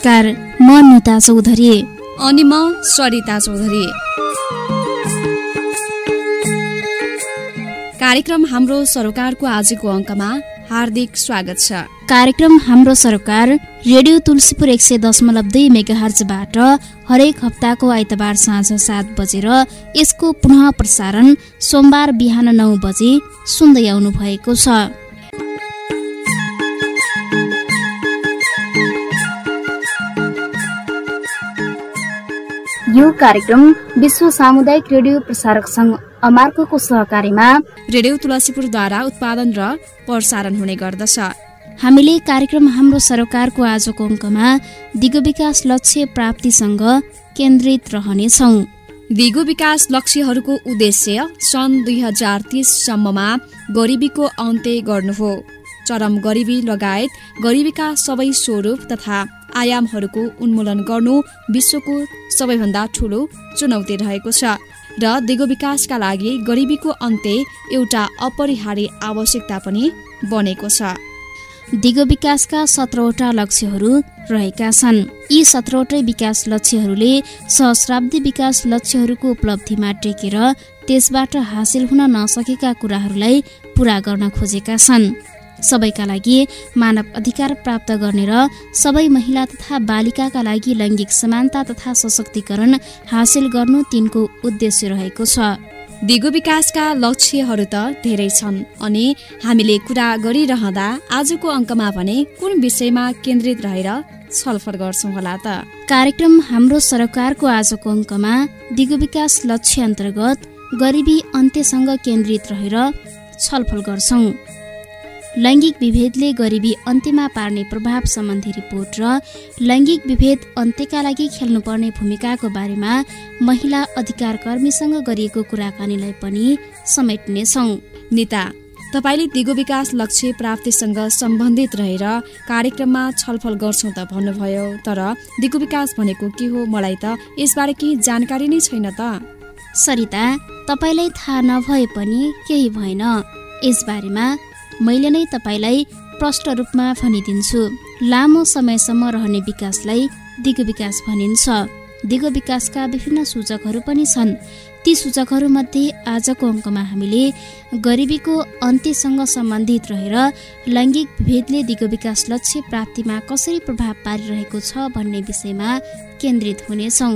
नमस्कार म निता चौधरी। अनि म सरिता चौधरी। कार्यक्रम हाम्रो सरोकारको आजको अङ्कमा हार्दिक स्वागत छ। कार्यक्रम हाम्रो सरकार रेडियो तुलसीपुर एक सय दशमलव दुई मेगाहर्जबाट हरेक हप्ताको आइतबार साँझ सात बजेर यसको पुनः प्रसारण सोमबार बिहान नौ बजे सुन्दै आउनु भएको छ। यो कार्यक्रम विश्व सामुदायिक रेडियो प्रसारक संघ अमार्को सहकारीमा रेडियो तुलसीपुरद्वारा उत्पादन र प्रसारण हुने गर्दछ। हामीले कार्यक्रम हाम्रो सरकारको आजको अङ्कमा दिगो विकास लक्ष्य प्राप्तिसँग केन्द्रित रहनेछौ। दिगो विकास लक्ष्यहरूको उद्देश्य सन् दुई हजार तिससम्ममा गरिबीको अन्त्य गर्नु हो। चरम गरिबी लगायत गरिबीका सबै स्वरूप तथा आयामहरूको उन्मूलन गर्नु विश्वको सबैभन्दा ठूलो चुनौती रहेको छ र दिगो विकासका लागि गरिबीको अन्त्य एउटा अपरिहार्य आवश्यकता पनि बनेको छ। दिगो विकासका सत्रवटा लक्ष्यहरू रहेका छन्। यी सत्रवटै विकास लक्ष्यहरूले सहस्राब्दी विकास लक्ष्यहरूको उपलब्धिमा टेकेर त्यसबाट हासिल हुन नसकेका कुराहरूलाई पूरा गर्न खोजेका छन्। सबैका लागि मानव अधिकार प्राप्त गर्ने र सबै महिला तथा बालिकाका लागि लैङ्गिक समानता तथा सशक्तिकरण हासिल गर्नु तिनको उद्देश्य रहेको छ। दिगो विकासका लक्ष्यहरू त धेरै छन् अनि हामीले कुरा गरिरहँदा आजको अङ्कमा भने कुन विषयमा केन्द्रित रहेर छलफल गर्छौँ होला त? कार्यक्रम हाम्रो सरकारको आजको अङ्कमा दिगो विकास लक्ष्य अन्तर्गत गरिबी अन्त्यसँग केन्द्रित रहेर छलफल गर्छौँ। लैङ्गिक विभेदले गरिबी अन्त्यमा पार्ने प्रभाव सम्बन्धी रिपोर्ट र लैङ्गिक विभेद अन्त्यका लागि खेल्नुपर्ने भूमिकाको बारेमा महिला अधिकार कर्मीसँग गरिएको कुराकानीलाई पनि समेट्नेछौ। निता तपाईँले दिगो विकास लक्ष्य प्राप्तिसँग सम्बन्धित रहेर कार्यक्रममा छलफल गर्छौँ त भन्नुभयो तर दिगो विकास भनेको के हो मलाई त यसबारे केही जानकारी नै छैन त। सरिता तपाईँलाई थाहा नभए पनि केही भएन। यसबारेमा मैले नै तपाईँलाई प्रष्ट रूपमा भनिदिन्छु। लामो समयसम्म रहने विकासलाई दिगो विकास भनिन्छ। दिगो विकासका विभिन्न सूचकहरू पनि छन्। ती सूचकहरूमध्ये आजको अङ्कमा हामीले गरिबीको अन्त्यसँग सम्बन्धित रहेर लैङ्गिक भेदले दिगो विकास लक्ष्य प्राप्तिमा कसरी प्रभाव पारिरहेको छ भन्ने विषयमा केन्द्रित हुनेछौँ।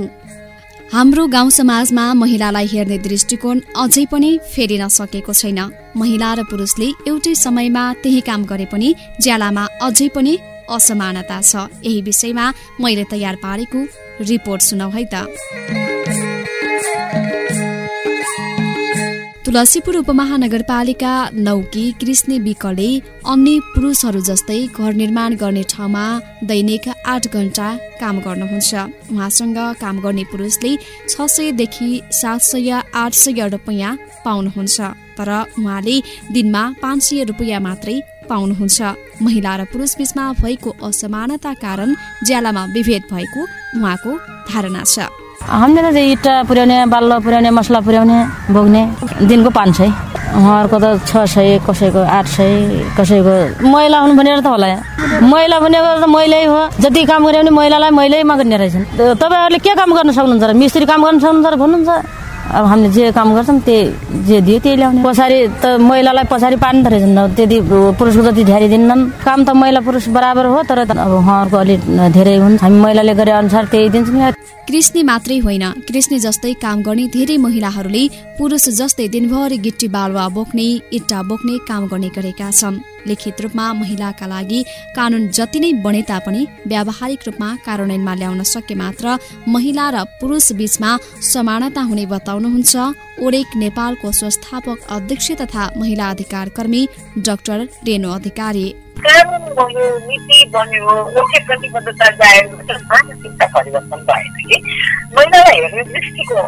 हाम्रो गाउँ समाजमा महिलालाई हेर्ने दृष्टिकोण अझै पनि फेरिन सकेको छैन। महिला र पुरुषले एउटै समयमा त्यही काम गरे पनि ज्यालामा अझै पनि असमानता छ। यही विषयमा मैले तयार पारेको रिपोर्ट सुनौ है त। तुलसीपुर उपमहानगरपालिका नौकी कृष्ण विकले अन्य पुरुषहरू जस्तै घर निर्माण गर्ने ठाउँमा दैनिक आठ घन्टा काम गर्नुहुन्छ। उहाँसँग काम गर्ने पुरुषले छ सयदेखि सात सय आठ सय रुपियाँ पाउनुहुन्छ तर उहाँले दिनमा पाँच सय रुपियाँ मात्रै पाउनुहुन्छ। महिला र पुरुष बीचमा भएको असमानता कारण ज्यालामा विभेद भएको उहाँको धारणा छ। हामीले त इँटा पुर्याउने बाल्लो पुर्याउने मसला पुर्याउने बोक्ने दिनको पाँच सय उहाँहरूको त छ सय कसैको आठ सय कसैको मैला हुनु भनेर त होला मैला भनेको त मैलै हो जति काम गऱ्यो भने महिलालाई मैलैमा गर्ने रहेछन् तपाईँहरूले के काम गर्न सक्नुहुन्छ र मिस्त्री काम गर्न सक्नुहुन्छ र भन्नुहुन्छ अब हामीले जे काम गर्छौँ त्यही जे दियो त्यही ल्याउने। पछाडि त महिलालाई पछाडि पार्नु त रहेछन्। त्यति पुरुषको जति धेरै दिन्नन् काम त महिला पुरुष बराबर हो तर अब उहाँहरूको अलिक धेरै हुन्छ हामी महिलाले गरे अनुसार त्यही दिन्छौँ कृष्ण मात्रै होइन कृष्ण जस्तै काम गर्ने धेरै महिलाहरूले पुरुष जस्तै दिनभरि गिट्टी बालुवा बोक्ने इट्टा बोक्ने काम गर्ने गरेका छन्। लिखित रूपमा महिलाका लागि कानून जति नै बने तापनि व्यावहारिक रूपमा कार्यान्वयनमा ल्याउन सके मात्र महिला र पुरुष बीचमा समानता हुने बताउनुहुन्छ। ओरेक नेपालको संस्थापक अध्यक्ष तथा महिला अधिकार कर्मी डाक्टर रेणु अधिकारी। कानुन नीति बन्यो मुख्य प्रतिबद्धता जाहेर मानसिकता परिवर्तन भएन कि महिलालाई हेर्ने दृष्टिको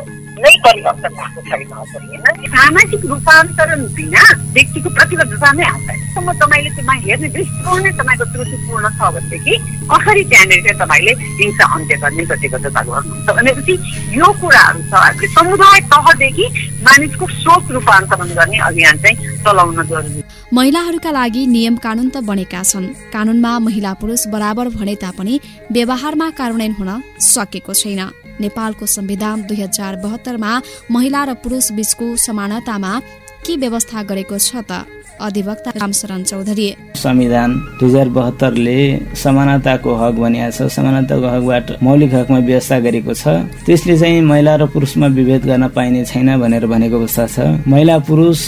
नै परिवर्तन भएको छैन होइन? सामाजिक रूपान्तरण बिना व्यक्तिको प्रतिबद्धता नै आउँदैन म तपाईँले त्यसमा हेर्ने दृष्टिकोण नै तपाईँको त्रुटिपूर्ण छ भनेदेखि कसरी त्यहाँनिर चाहिँ तपाईँले हिंसा अन्त्य गर्ने प्रतिबद्धता गर्नुहुन्छ भनेपछि यो कुराहरू छ। समुदाय तहदेखि मानिसको सोच रूपान्तरण गर्ने अभियान चाहिँ चलाउन जरुरी महिलाहरूका लागि नियम कानून त बनेका छन्। कानूनमा महिला पुरुष बराबर भने तापनि व्यवहारमा कार्यान्वयन हुन सकेको छैन। नेपालको संविधान दुई हजार बहत्तरमा महिला र पुरुष बीचको समानतामा के व्यवस्था गरेको छ त? अधिवक्ता रामशरण चौधरी। संविधान दुई हजार बहत्तरले समानताको हक भनिएको छ। समानताको हकबाट मौलिक हकमा व्यवस्था गरेको छ। त्यसले चाहिँ महिला र पुरुषमा विभेद गर्न पाइने छैन भनेर भनेको अवस्था छ। महिला पुरुष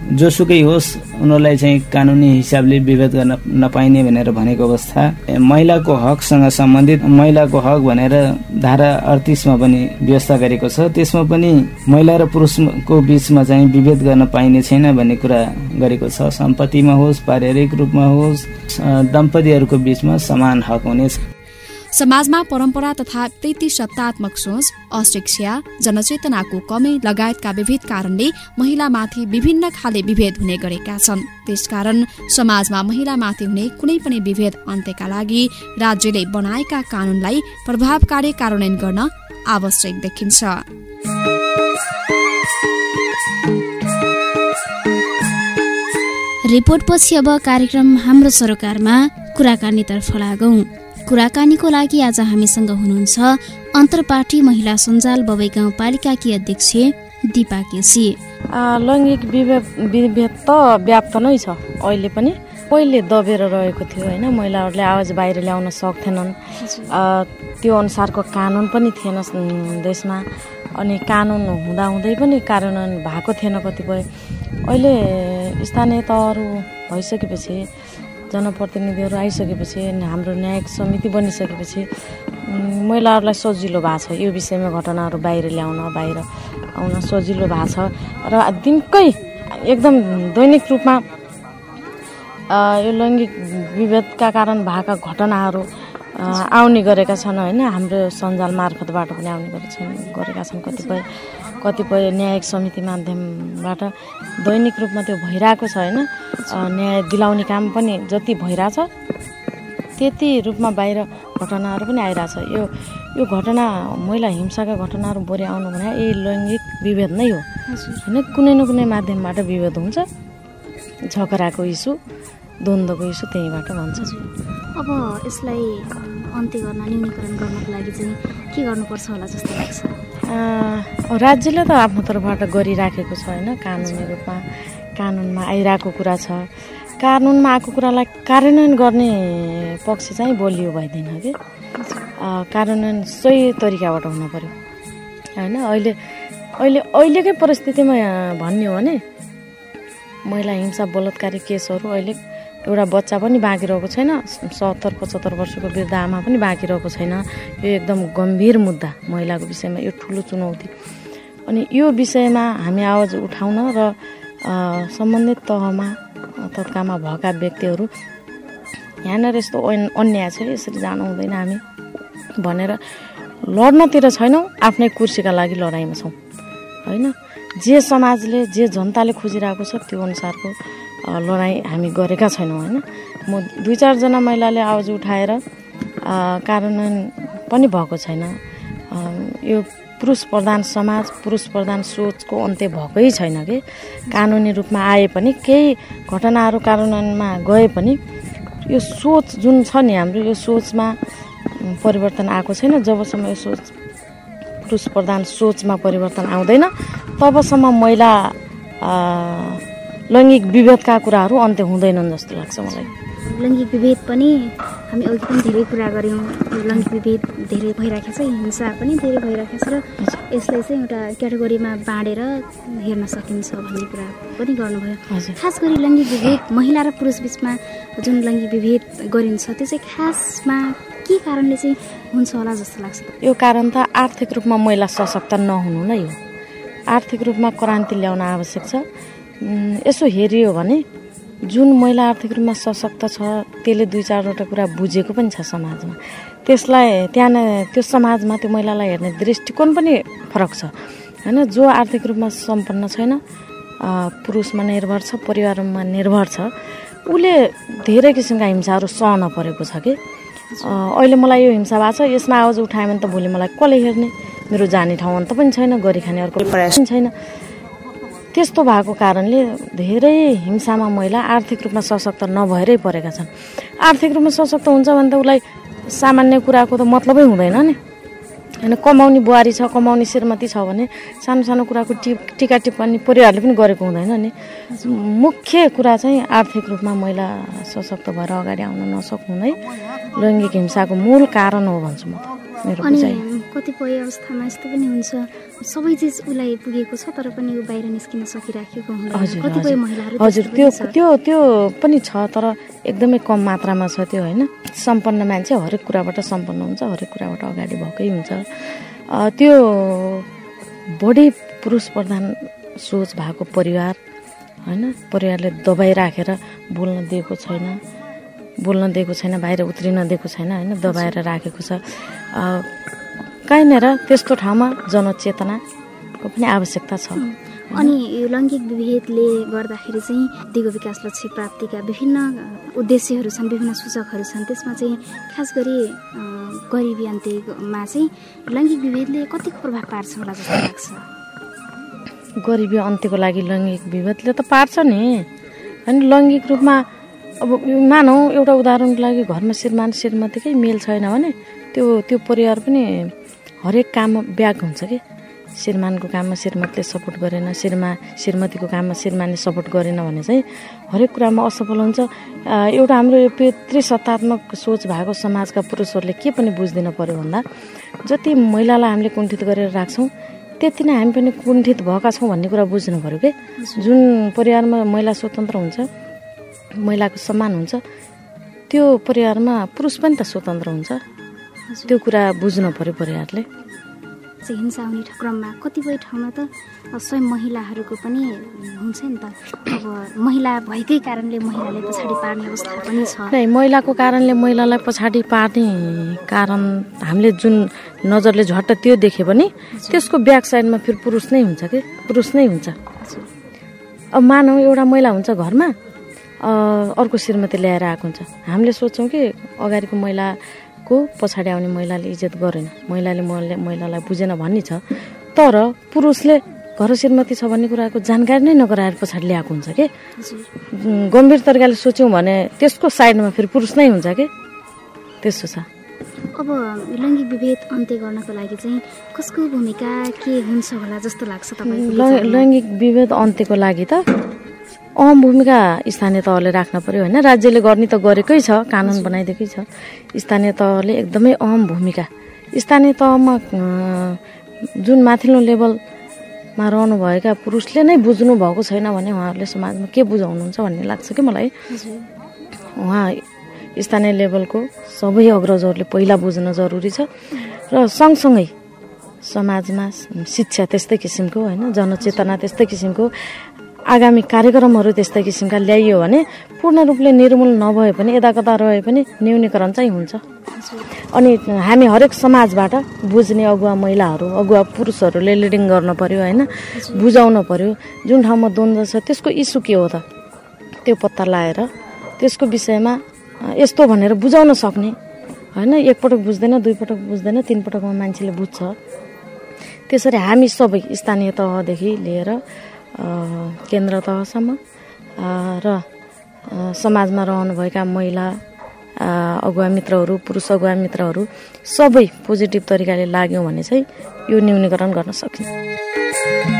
जोसुकै होस् उनीहरूलाई चाहिँ कानुनी हिसाबले विभेद गर्न नपाइने भनेर भनेको अवस्था। महिलाको हकसँग सम्बन्धित महिलाको हक भनेर धारा अडतिसमा पनि व्यवस्था गरेको छ। त्यसमा पनि महिला र पुरुषको बिचमा चाहिँ विभेद गर्न पाइने छैन भन्ने कुरा गरेको छ। सम्पत्तिमा होस् पारिवारिक रूपमा होस् दम्पतिहरूको बिचमा समान हक हुनेछ। समाजमा परम्परा तथा प्रीति सत्तात्मक सोच अशिक्षा जनचेतनाको कमी लगायतका विविध कारणले महिलामाथि विभिन्न खाले विभेद हुने गरेका छन्। त्यसकारण समाजमा महिलामाथि हुने कुनै पनि विभेद अन्त्यका लागि राज्यले बनाएका कानूनलाई प्रभावकारी कार्यान्वयन गर्न आवश्यक देखिन्छ। रिपोर्टपछि अब कार्यक्रम हाम्रो सरोकारमा कुराकानीतर्फ लागौं। कुराकानीको लागि आज हामीसँग हुनुहुन्छ अन्तर्पार्टी महिला सञ्जाल बबई गाउँपालिकाकी अध्यक्ष दिपा केसी। लैङ्गिक विभेद विभेद त व्याप्त नै छ अहिले पनि। पहिले दबेर रहेको थियो होइन महिलाहरूले आवाज बाहिर ल्याउन सक्थेनन् त्यो अनुसारको कानुन पनि थिएन देशमा। अनि कानुन हुँदाहुँदै पनि कार्यान्वयन भएको थिएन कतिपय। अहिले स्थानीय तहहरू भइसकेपछि जनप्रतिनिधिहरू आइसकेपछि हाम्रो न्यायिक समिति बनिसकेपछि महिलाहरूलाई सजिलो भएको छ। यो विषयमा घटनाहरू बाहिर ल्याउन बाहिर आउन सजिलो भएको छ। र दिनकै एकदम दैनिक रूपमा यो लैङ्गिक विभेदका कारण भएका घटनाहरू आउने गरेका छन् होइन? हाम्रो सञ्जाल मार्फतबाट पनि आउने गरेका छन् गरेका छन् कतिपय। कतिपय न्यायिक समिति माध्यमबाट दैनिक रूपमा त्यो भइरहेको छ होइन? न्याय दिलाउने काम पनि जति भइरहेछ त्यति रूपमा बाहिर घटनाहरू पनि आइरहेछ। यो यो घटना महिला हिंसाका घटनाहरू बढी आउनु भने यही लैङ्गिक विभेद नै हो होइन? कुनै न कुनै माध्यमबाट विभेद हुन्छ। झगडाको इस्यु द्वन्द्वको इस्यु त्यहीँबाट भन्छ। अब यसलाई अन्त्य गर्न न्यूनीकरण गर्नको लागि चाहिँ के गर्नुपर्छ होला जस्तो लाग्छ? राज्यले त आफ्नो तर्फबाट गरिराखेको छ होइन? कानुनी रूपमा कानुनमा आइरहेको कुरा छ। कानुनमा आएको कुरालाई कार्यान्वयन गर्ने पक्ष चाहिँ बलियो भइदिएन कि कार्यान्वयन सही तरिकाबाट हुनु पऱ्यो होइन? अहिले अहिले अहिलेकै परिस्थितिमा भन्ने भने महिला हिंसा बलात्कारी केसहरू अहिले एउटा बच्चा पनि बाँकी रहेको छैन। सत्तर पचहत्तर वर्षको वृद्ध आमा पनि बाँकी रहेको छैन। यो एकदम गम्भीर मुद्दा महिलाको विषयमा यो ठुलो चुनौती। अनि यो विषयमा हामी आवाज उठाउन र सम्बन्धित तहमा तत्कालमा भएका व्यक्तिहरू यहाँनिर यस्तो अन्याय छ यसरी जानु हुँदैन हामी भनेर लड्नतिर छैनौँ आफ्नै कुर्सीका लागि लडाइँमा छौँ। होइन? जे समाजले जे जनताले खोजिरहेको छ त्यो अनुसारको लडाइँ हामी गरेका छैनौँ होइन? म दुई चारजना महिलाले आवाज उठाएर कार्यान्वयन पनि भएको छैन। यो पुरुष प्रधान समाज पुरुष प्रधान सोचको अन्त्य भएकै छैन कि? कानुनी रूपमा आए पनि केही घटनाहरू कार्यान्वयनमा गए पनि यो सोच जुन छ नि हाम्रो यो सोचमा परिवर्तन आएको छैन। जबसम्म यो सोच पुरुष प्रधान सोचमा परिवर्तन आउँदैन तबसम्म महिला लैङ्गिक विभेदका कुराहरू अन्त्य हुँदैनन् जस्तो लाग्छ मलाई। लैङ्गिक विभेद पनि हामी अघि पनि धेरै कुरा गऱ्यौँ। लैङ्गिक विभेद धेरै भइरहेको छ हिंसा पनि धेरै भइरहेको छ र यसलाई चाहिँ एउटा क्याटेगोरीमा बाँडेर हेर्न सकिन्छ भन्ने कुरा पनि गर्नुभयो। खास गरी लैङ्गिक विभेद महिला र पुरुष बिचमा जुन लैङ्गिक विभेद गरिन्छ त्यो चाहिँ खासमा के कारणले चाहिँ हुन्छ होला जस्तो लाग्छ? यो कारण त आर्थिक रूपमा महिला सशक्त नहुनु नै हो। आर्थिक रूपमा क्रान्ति ल्याउन आवश्यक छ। यसो हेरियो भने जुन महिला आर्थिक रूपमा सशक्त छ त्यसले दुई चारवटा कुरा बुझेको पनि छ समाजमा। त्यसलाई त्यहाँ त्यो समाजमा त्यो महिलालाई हेर्ने दृष्टिकोण पनि फरक छ। होइन जो आर्थिक रूपमा सम्पन्न छैन पुरुषमा निर्भर छ परिवारमा निर्भर छ उसले धेरै किसिमका हिंसाहरू सहन परेको छ कि? अहिले मलाई यो हिंसा भएको छ यसमा आवाज उठायो भने त भोलि मलाई कसले हेर्ने? मेरो जाने ठाउँ अन्त पनि छैन गरी खाने अर्को प्रयास पनि छैन। त्यस्तो भएको कारणले धेरै हिंसामा महिला आर्थिक रूपमा सशक्त नभएरै परेका छन्। आर्थिक रूपमा सशक्त हुन्छ भने त उसलाई सामान्य कुराको त मतलबै हुँदैन नि। होइन कमाउने बुहारी छ कमाउने श्रीमती छ भने सानो सानो कुराको टिप टिका टिप्पणी परिवारले पनि गरेको हुँदैन नि। मुख्य कुरा चाहिँ आर्थिक रूपमा महिला सशक्त भएर अगाडि आउन नसक्नु नै लैङ्गिक हिंसाको मूल कारण हो भन्छु म त मेरो कतिपय अवस्थामा यस्तो पनि हुन्छ सबै चिज उसलाई पुगेको छ तर पनि ऊ बाहिर निस्किन सकिराखेको हजुर कतिपय महिलाहरू हजुर त्यो। त्यो त्यो पनि छ तर एकदमै कम मात्रामा छ त्यो होइन? सम्पन्न मान्छे हरेक कुराबाट सम्पन्न हुन्छ हरेक कुराबाट अगाडि भएकै हुन्छ। त्यो बढी पुरुष प्रधान सोच भएको परिवार होइन? परिवारले दबाई राखेर बोल्न दिएको छैन बोल्न दिएको छैन बाहिर उत्रिन दिएको छैन होइन? दबाएर राखेको छ। कहीँनिर त्यस्तो ठाउँमा जनचेतनाको पनि आवश्यकता छ। अनि यो लैङ्गिक विभेदले गर्दाखेरि चाहिँ दिगो विकास लक्ष्य प्राप्तिका विभिन्न उद्देश्यहरू छन् विभिन्न सूचकहरू छन्। त्यसमा चाहिँ खास गरी गरिबी अन्त्यमा चाहिँ लैङ्गिक विभेदले कतिको प्रभाव पार्छ होला जस्तो लाग्छ? गरिबी अन्त्यको लागि लैङ्गिक विभेदले त पार्छ नि। होइन लैङ्गिक रूपमा अब मानौँ एउटा उदाहरणको लागि घरमा श्रीमान श्रीमतीकै मेल छैन भने त्यो त्यो परिवार पनि हरेक काममा ब्याग हुन्छ कि। श्रीमानको काममा श्रीमतीले सपोर्ट गरेन श्रीमा श्रीमतीको काममा श्रीमानले सपोर्ट गरेन भने चाहिँ हरेक कुरामा असफल हुन्छ। एउटा हाम्रो यो पितृसत्तात्मक सोच भएको समाजका पुरुषहरूले के पनि बुझिदिन पर्यो भन्दा जति महिलालाई हामीले कुण्ठित गरेर राख्छौँ त्यति नै हामी पनि कुण्ठित भएका छौँ भन्ने कुरा बुझ्नु पऱ्यो कि? जुन परिवारमा महिला स्वतन्त्र हुन्छ महिलाको सम्मान हुन्छ त्यो परिवारमा पुरुष पनि त स्वतन्त्र हुन्छ। त्यो कुरा बुझ्नु पऱ्यो परिवारले। चाहिँ हिंसा हुने क्रममा कतिपय ठाउँमा त स्वयं महिलाहरूको पनि हुन्छ नि त। अब महिला भएकै कारणले महिलाले पछाडि पार्ने अवस्था पनि छ। महिलाको कारणले महिलालाई पछाडि पार्ने कारण हामीले जुन नजरले झट्ट त्यो देखे पनि त्यसको ब्याक साइडमा फेरि पुरुष नै हुन्छ कि? पुरुष नै हुन्छ। अब मानौँ एउटा महिला हुन्छ घरमा अर्को श्रीमती ल्याएर आएको हुन्छ। हामीले सोच्छौँ कि अगाडिको महिलाको पछाडि आउने महिलाले इज्जत गरेन। महिलाले महिला महिलालाई बुझेन भन्ने छ। तर पुरुषले घर श्रीमती छ भन्ने कुराको जानकारी नै नगराएर पछाडि ल्याएको हुन्छ कि? गम्भीर तरिकाले सोच्यौँ भने त्यसको साइडमा फेरि पुरुष नै हुन्छ कि? त्यस्तो छ। अब लैङ्गिक विभेद अन्त्य गर्नको लागि चाहिँ कसको भूमिका के हुन्छ होला जस्तो लाग्छ तपाईँको? लैङ्गिक विभेद अन्त्यको लागि त अहम भूमिका स्थानीय तहले राख्न पर्यो होइन। राज्यले गर्ने त गरेकै छ कानुन बनाइदिएकै छ। स्थानीय तहले एकदमै अहम भूमिका। स्थानीय तहमा जुन माथिल्लो लेभलमा रहनुभएका पुरुषले नै बुझ्नु भएको छैन भने उहाँहरूले समाजमा के बुझाउनुहुन्छ भन्ने लाग्छ कि मलाई। उहाँ स्थानीय लेभलको सबै अग्रजहरूले पहिला बुझ्न जरुरी छ र सँगसँगै समाजमा शिक्षा त्यस्तै किसिमको होइन जनचेतना त्यस्तै किसिमको आगामी कार्यक्रमहरू त्यस्तै किसिमका ल्याइयो भने पूर्ण रूपले निर्मूल नभए पनि यता कता रहे पनि न्यूनीकरण चाहिँ हुन्छ। अनि हामी हरेक समाजबाट बुझ्ने अगुवा महिलाहरू अगुवा पुरुषहरूले लिडिङ गर्न पर्यो होइन? बुझाउन पर्यो। जुन ठाउँमा द्वन्द्व छ त्यसको इस्यु के हो त? त्यो पत्ता लगाएर त्यसको विषयमा यस्तो भनेर बुझाउन सक्ने होइन? एकपटक बुझ्दैन दुईपटक बुझ्दैन तिनपटकमा मान्छेले बुझ्छ। त्यसरी हामी सबै स्थानीय तहदेखि लिएर केन्द्र तहसम्म। र समाजमा रहनुभएका महिला अगुवा मित्रहरू पुरुष अगुवा मित्रहरू सबै पोजिटिभ तरिकाले लाग्यौँ भने चाहिँ यो न्यूनीकरण गर्न सकिन्छ।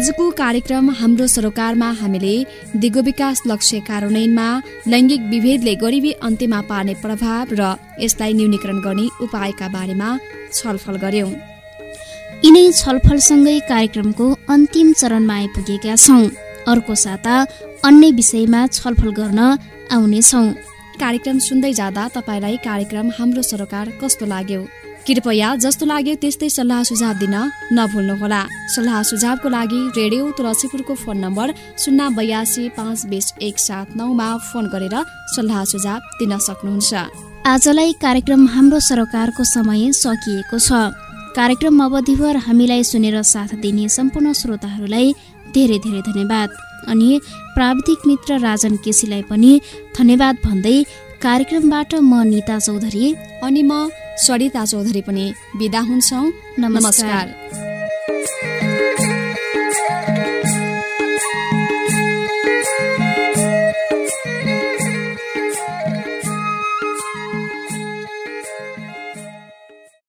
आजको कार्यक्रम हाम्रो सरोकारमा हामीले दिगो विकास लक्ष्य कार्यान्वयनमा लैङ्गिक विभेदले गरिबी अन्त्यमा पार्ने प्रभाव र यसलाई न्यूनीकरण गर्ने उपायका बारेमा छलफल गर्यौं। यिनै छलफलसँगै कार्यक्रमको अन्तिम चरणमा आइपुगेका छौँ। अर्को साता अन्य विषयमा छलफल गर्न आउनेछौँ। कार्यक्रम सुन्दै जाँदा तपाईँलाई कार्यक्रम हाम्रो सरोकार कस्तो लाग्यो? कृपया जस्तो लाग्यो त्यस्तै सल्लाह सुझाव दिन नभुल्नुहोला। सल्लाह सुझावको लागि रेडियो तुलसीपुरको फोन नम्बर शून्य बयासी पाँच बिस एक सात नौमा फोन गरेर सल्लाह सुझाव दिन सक्नुहुन्छ। आजलाई कार्यक्रम हाम्रो सरोकारको समय सकिएको छ। कार्यक्रम अवधिभर हामीलाई सुनेर साथ दिने सम्पूर्ण श्रोताहरूलाई धेरै धेरै धन्यवाद। अनि प्राविधिक मित्र राजन केसीलाई पनि धन्यवाद भन्दै कार्यक्रमबाट म निता चौधरी अनि म सरिता चौधरी पनि बिदा हुन्छौ नमस्कार।